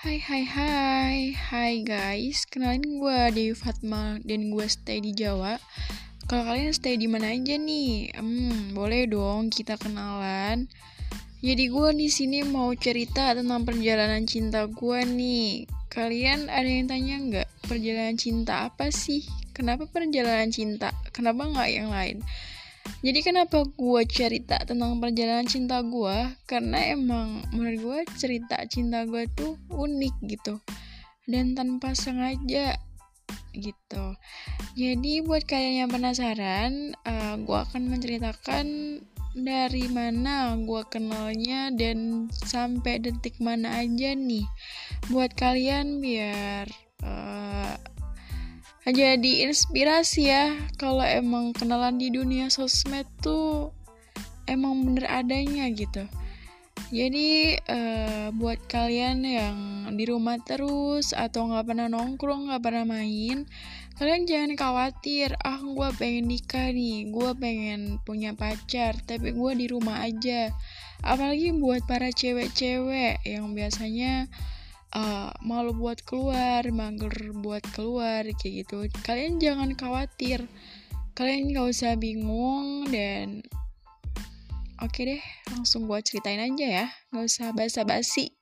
Hai hai hai. Hai guys. Kenalin gue Dewi Fatma Dan gue stay di Jawa. Kalau kalian stay di mana aja nih? Hmm boleh dong kita kenalan. Jadi gue di sini mau cerita tentang perjalanan cinta gue nih. Kalian ada yang tanya nggak Perjalanan cinta apa sih? Kenapa perjalanan cinta? Kenapa nggak yang lain jadi kenapa gue cerita tentang perjalanan cinta gue? Karena emang menurut gue cerita cinta gue tuh unik gitu dan tanpa sengaja gitu. Jadi buat kalian yang penasaran, uh, eh, gue akan menceritakan dari mana gue kenalnya dan sampai detik mana aja nih buat kalian biar uh, jadi inspirasi ya kalau emang kenalan di dunia sosmed tuh emang bener adanya gitu. Jadi uh, buat kalian yang di rumah terus atau nggak pernah nongkrong nggak pernah main kalian jangan khawatir ah gue pengen nikah nih gue pengen punya pacar tapi gue di rumah aja. Apalagi buat para cewek-cewek yang biasanya uh, malu buat keluar, mager buat keluar kayak gitu. Kalian jangan khawatir. Kalian gak usah bingung dan oke deh, langsung buat ceritain aja ya. Gak usah basa-basi.